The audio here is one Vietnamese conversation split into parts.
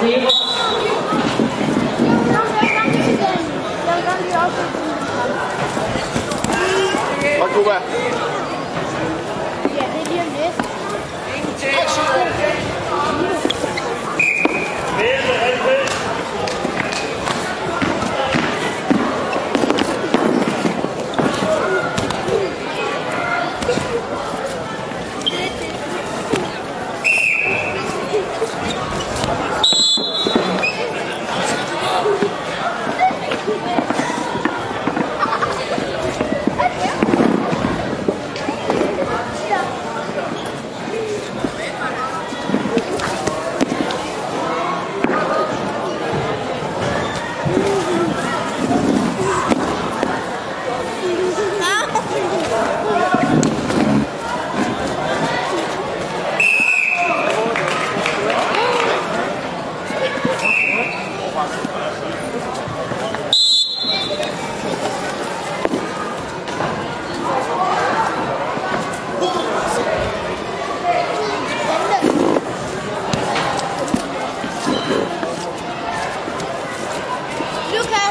Vai, Cuba.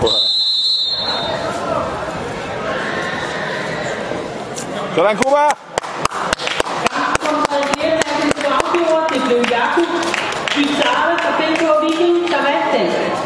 của trở thành Cuba đồng thời nghĩa kêu thì